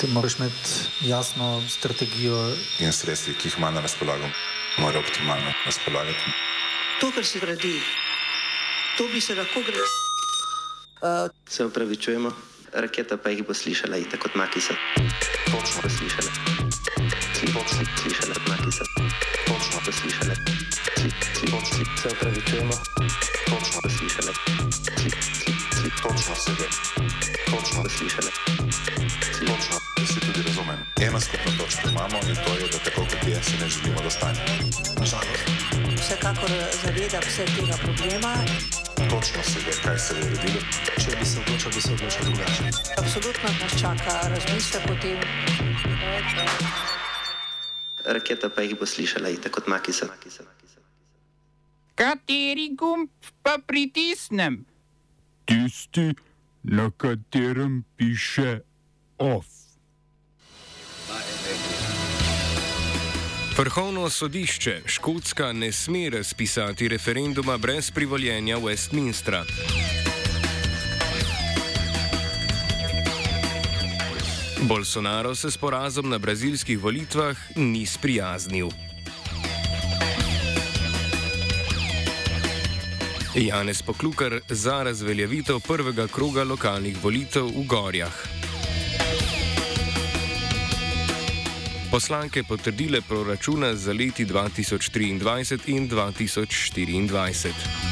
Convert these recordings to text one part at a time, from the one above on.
Ti moraš imeti jasno strategijo. In sredstvi, ki jih ima na razpolago, mora optimalno razpolagati. To, kar si gradi, to bi se lahko gradilo. Uh, se upravičujemo, raketa pa jih bo slišala, tako kot Makisa. Točno bo slišala. Točno bo slišala, Makisa. Točno bo slišala. Se upravičujemo, točno bo slišala. Točno se ve. Točno bo slišala. Razumem. Eno skupno točko imamo in to je, da tako kot je, se ne želimo dostati. Nažalost. Vsekakor zavedam se tega problema točno se ve, kaj se je uredilo. Če bi se odločil, bi se odločil drugače. Absolutno nas čaka razmislek o tem. Raketa pa jih bo slišala, tako kot makisa. Kateri gumb pa pritisnem? Tisti, na katerem piše OF. Vrhovno sodišče Škotska ne sme razpisati referenduma brez privoljenja Westminstra. Bolsonaro se s porazom na brazilskih volitvah ni sprijaznil. Janez Poklukar za razveljavitev prvega kroga lokalnih volitev v Gorjah. Poslanke potrdile proračuna za leti 2023 in 2024.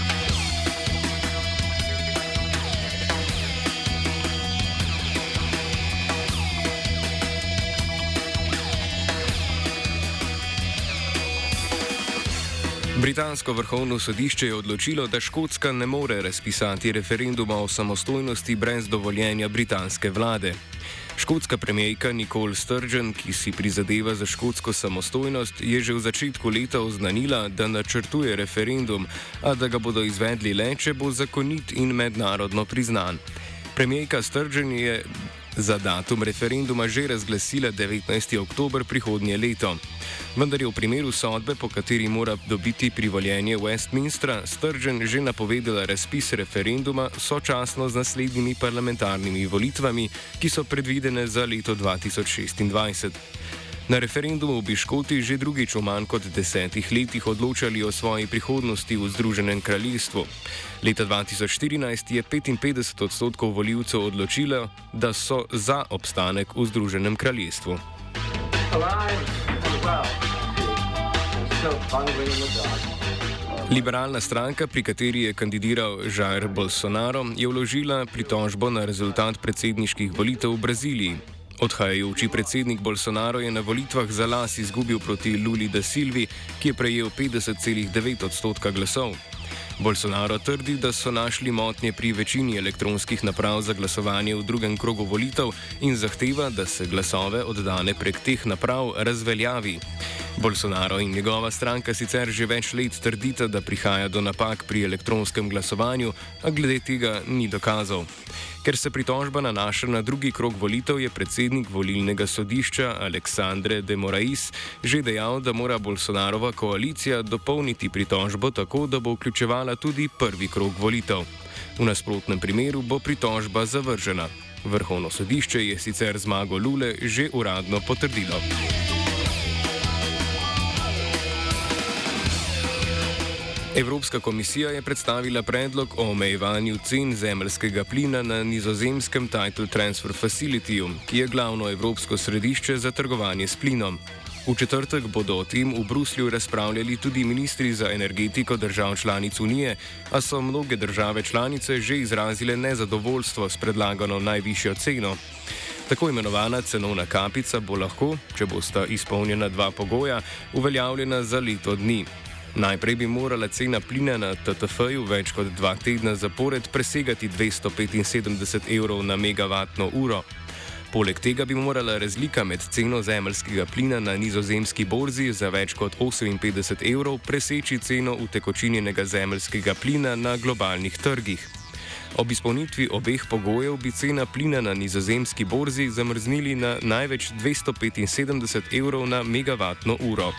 Britansko vrhovno sodišče je odločilo, da Škotska ne more razpisati referenduma o samostojnosti brez dovoljenja britanske vlade. Škotska premijejka Nicole Sturgeon, ki si prizadeva za škotsko samostojnost, je že v začetku leta oznanila, da načrtuje referendum, a da ga bodo izvedli le, če bo zakonit in mednarodno priznan. Premijejka Sturgeon je za datum referenduma že razglasila 19. oktober prihodnje leto. Vendar je v primeru sodbe, po kateri mora dobiti privoljenje Westminstra, Sturgeon že napovedala razpis referenduma sočasno z naslednjimi parlamentarnimi volitvami, ki so predvidene za leto 2026. Na referendumu bi Škoti že drugič v manj kot desetih letih odločali o svoji prihodnosti v Združenem kraljestvu. Leta 2014 je 55 odstotkov voljivcev odločilo, da so za obstanek v Združenem kraljestvu. Liberalna stranka, pri kateri je kandidiral Jair Bolsonaro, je vložila pritožbo na rezultat predsedniških volitev v Braziliji. Odhajajoči predsednik Bolsonaro je na volitvah za las izgubil proti Luli da Silvi, ki je prejel 50,9 odstotka glasov. Bolsonaro trdi, da so našli motnje pri večini elektronskih naprav za glasovanje v drugem krogu volitev in zahteva, da se glasove oddane prek teh naprav razveljavi. Bolsonaro in njegova stranka sicer že več let trdita, da prihaja do napak pri elektronskem glasovanju, a glede tega ni dokazov. Ker se pritožba nanaša na drugi krok volitev, je predsednik volilnega sodišča Aleksandre de Morais že dejal, da mora Bolsonarova koalicija dopolniti pritožbo tako, da bo vključevala tudi prvi krok volitev. V nasprotnem primeru bo pritožba zavržena. Vrhovno sodišče je sicer zmago Lule že uradno potrdilo. Evropska komisija je predstavila predlog o omejevanju cen zemljskega plina na nizozemskem Title Transfer Facilityju, ki je glavno evropsko središče za trgovanje s plinom. V četrtek bodo o tem v Bruslju razpravljali tudi ministri za energetiko držav članic Unije, a so mnoge države članice že izrazile nezadovoljstvo s predlagano najvišjo ceno. Tako imenovana cenovna kapica bo lahko, če bosta izpolnjena dva pogoja, uveljavljena za leto dni. Najprej bi morala cena plina na TTF-ju več kot dva tedna zapored presegati 275 evrov na megavatno uro. Poleg tega bi morala razlika med ceno zemljskega plina na nizozemski borzi za več kot 58 evrov preseči ceno utekočinjenega zemljskega plina na globalnih trgih. Ob izpolnitvi obeh pogojev bi cena plina na nizozemski borzi zamrznili na največ 275 evrov na megavatno uro.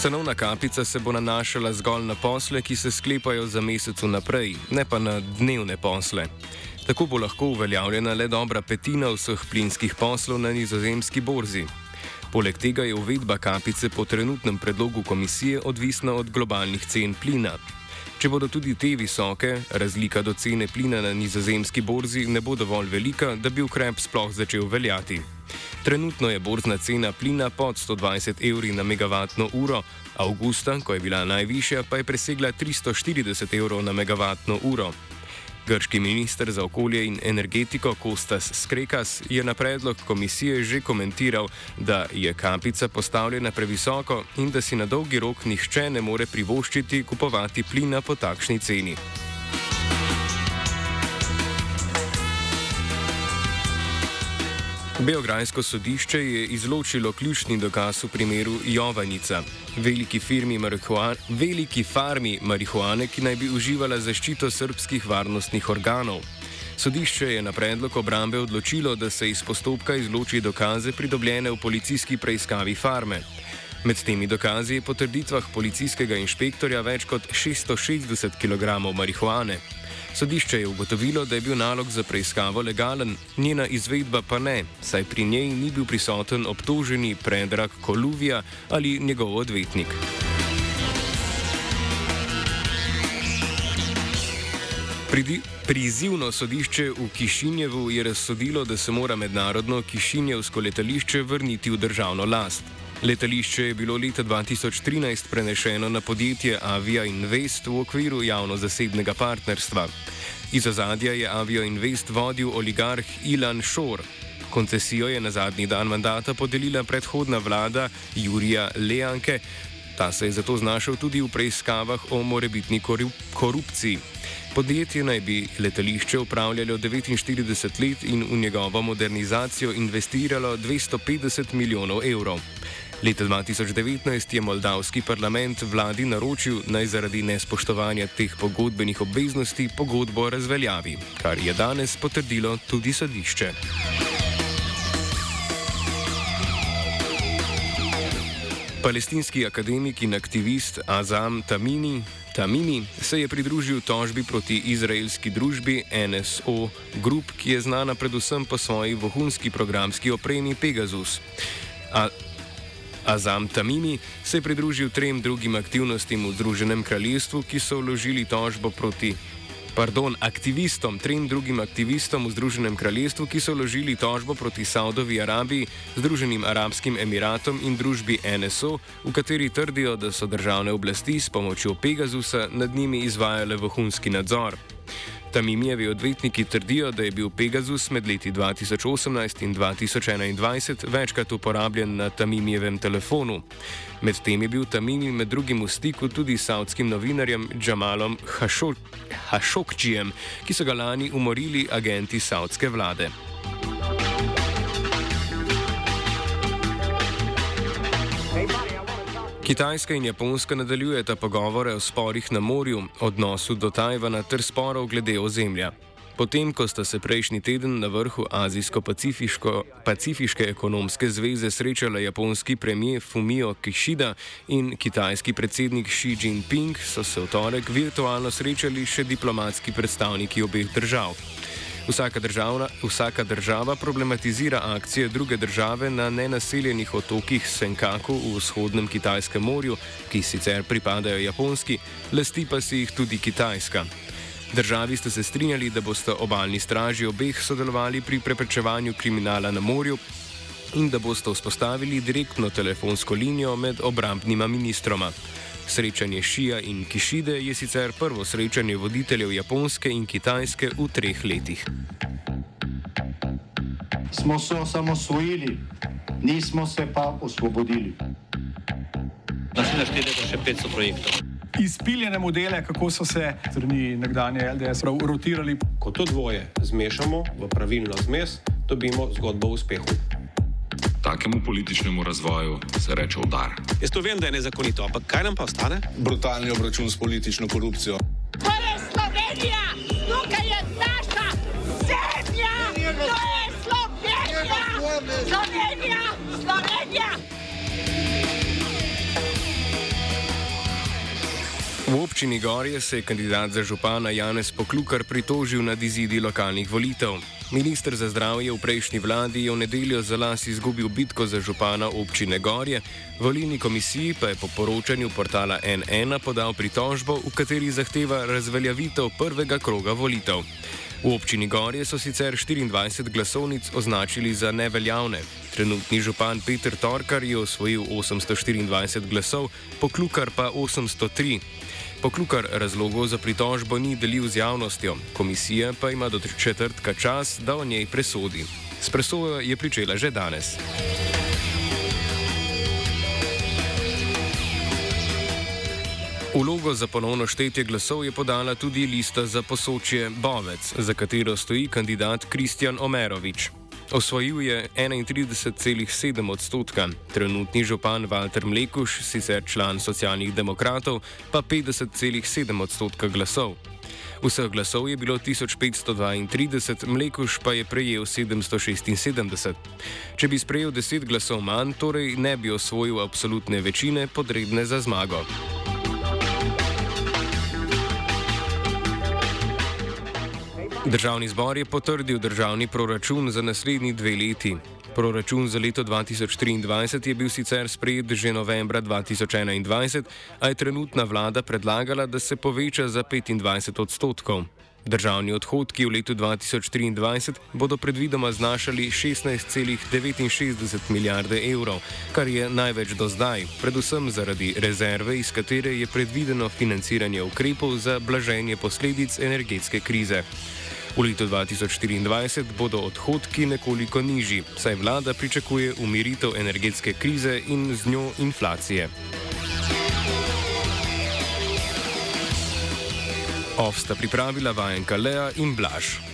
Cenovna kapica se bo nanašala zgolj na posle, ki se sklepajo za mesec naprej, ne pa na dnevne posle. Tako bo lahko uveljavljena le dobra petina vseh plinskih poslov na nizozemski borzi. Poleg tega je uvedba kapice po trenutnem predlogu komisije odvisna od globalnih cen plina. Če bodo tudi te visoke, razlika do cene plina na nizozemski borzi ne bo dovolj velika, da bi ukrep sploh začel veljati. Trenutno je borzna cena plina pod 120 evri na megavatno uro, avgusta, ko je bila najvišja, pa je presegla 340 evrov na megavatno uro. Grški minister za okolje in energetiko Kostas Skrekas je na predlog komisije že komentiral, da je kapica postavljena previsoko in da si na dolgi rok nihče ne more privoščiti kupovati plina po takšni ceni. Beograjsko sodišče je izločilo ključni dokaz v primeru Jovanjica, veliki, veliki farmi marihuane, ki naj bi uživala zaščito srpskih varnostnih organov. Sodišče je na predlog obrambe odločilo, da se iz postopka izloči dokaze pridobljene v policijski preiskavi farme. Med temi dokazi je po trditvah policijskega inšpektorja več kot 660 kg marihuane. Sodišče je ugotovilo, da je bil nalog za preiskavo legalen, njena izvedba pa ne, saj pri njej ni bil prisoten obtoženi predrag Koluvija ali njegov odvetnik. Pridi, prizivno sodišče v Kišinjevu je razsodilo, da se mora mednarodno Kišinjevsko letališče vrniti v državno last. Letališče je bilo leta 2013 prenešeno na podjetje Avia Invest v okviru javno-zasebnega partnerstva. Iz ozadja je Avio Invest vodil oligarh Ilan Šor. Koncesijo je na zadnji dan mandata podelila predhodna vlada Jurija Leanke, ta se je zato znašel tudi v preiskavah o morebitni korupciji. Podjetje naj bi letališče upravljalo 49 let in v njegovo modernizacijo investiralo 250 milijonov evrov. Leta 2019 je moldavski parlament vladi naročil naj zaradi nespoštovanja teh pogodbenih obveznosti pogodbo razveljavi, kar je danes potrdilo tudi sodišče. Palestinski akademik in aktivist Azam Tamini, Tamimi se je pridružil tožbi proti izraelski družbi NSO Group, ki je znana predvsem po svoji vohunski programski opremi Pegasus. A Azam Tamimi se je pridružil trem drugim aktivnostim v Združenem kraljestvu, ki so vložili tožbo proti. Pardon, aktivistom, trem drugim aktivistom v Združenem kraljestvu, ki so vložili tožbo proti Saudovi Arabiji, Združenim arabskim emiratom in družbi NSO, v kateri trdijo, da so državne oblasti s pomočjo Pegasusa nad njimi izvajale vohunski nadzor. Tamimijevi odvetniki trdijo, da je bil Pegasus med leti 2018 in 2021 večkrat uporabljen na Tamimijevem telefonu. Medtem je bil Tamimi med drugim v stiku tudi s saudskim novinarjem Džamalom Hašokčijem, ki so ga lani umorili agenti saudske vlade. Kitajska in Japonska nadaljujeta pogovore o sporih na morju, odnosu do Tajvana ter sporov glede ozemlja. Potem, ko sta se prejšnji teden na vrhu Azijsko-Pacifiške ekonomske zveze srečala japonski premijer Fumio Kishida in kitajski predsednik Xi Jinping, so se v torek virtualno srečali še diplomatski predstavniki obeh držav. Vsaka, državna, vsaka država problematizira akcije druge države na nenaseljenih otokih Senkaku v vzhodnem Kitajskem morju, ki sicer pripadajo Japonski, lasti pa si jih tudi Kitajska. Državi ste se strinjali, da boste obaljni straži obeh sodelovali pri preprečevanju kriminala na morju in da boste vzpostavili direktno telefonsko linijo med obrambnima ministroma. Srečanje Šija in Kišide je sicer prvo srečanje voditeljev Japonske in Kitajske v treh letih. Smo se osamosvojili, nismo se pa osvobodili. Naslednje število je še 500 projektov. Izpiljene modele, kako so se strani nekdanje LDS rotirali. Ko to dvoje zmešamo v pravilno zmes, dobimo zgodbo o uspehu. Takemu političnemu razvoju se reče udar. Jaz to vem, da je nezakonito, ampak kaj nam pa ostane? Brutalni obračun s politično korupcijo. To je Slovenija, tukaj je naša zemlja, to je Slovenija, Slovenija, Slovenija. V občini Gorje se je kandidat za župana Janez Poklukar pritožil nad izidi lokalnih volitev. Ministr za zdravje v prejšnji vladi je v nedeljo za las izgubil bitko za župana občine Gorje, volilni komisiji pa je po poročanju portala NN podal pritožbo, v kateri zahteva razveljavitev prvega kroga volitev. V občini Gorje so sicer 24 glasovnic označili za neveljavne. Trenutni župan Peter Torkar je osvojil 824 glasov, poklukar pa 803. Poklukar razlogov za pritožbo ni delil z javnostjo, komisija pa ima do četrtka čas, da o njej presodi. S presojo je pričela že danes. Ulogo za ponovno štetje glasov je podala tudi lista za posočje Bovec, za katero stoji kandidat Kristjan Omerovič. Osvojil je 31,7 odstotka, trenutni župan Walter Mlekuš, sicer član socialnih demokratov, pa 50,7 odstotka glasov. Vseh glasov je bilo 1532, Mlekuš pa je prejel 776. Če bi sprejel 10 glasov manj, torej ne bi osvojil absolutne večine potrebne za zmago. Državni zbor je potrdil državni proračun za naslednji dve leti. Proračun za leto 2023 je bil sicer sprejet že novembra 2021, a je trenutna vlada predlagala, da se poveča za 25 odstotkov. Državni odhodki v letu 2023 bodo predvidoma znašali 16,69 milijarde evrov, kar je največ do zdaj, predvsem zaradi rezerve, iz katere je predvideno financiranje ukrepov za blaženje posledic energetske krize. V letu 2024 bodo odhodki nekoliko nižji, saj vlada pričakuje umiritev energetske krize in z njo inflacije. Ovsta pripravila vajenka Lea in Blaž.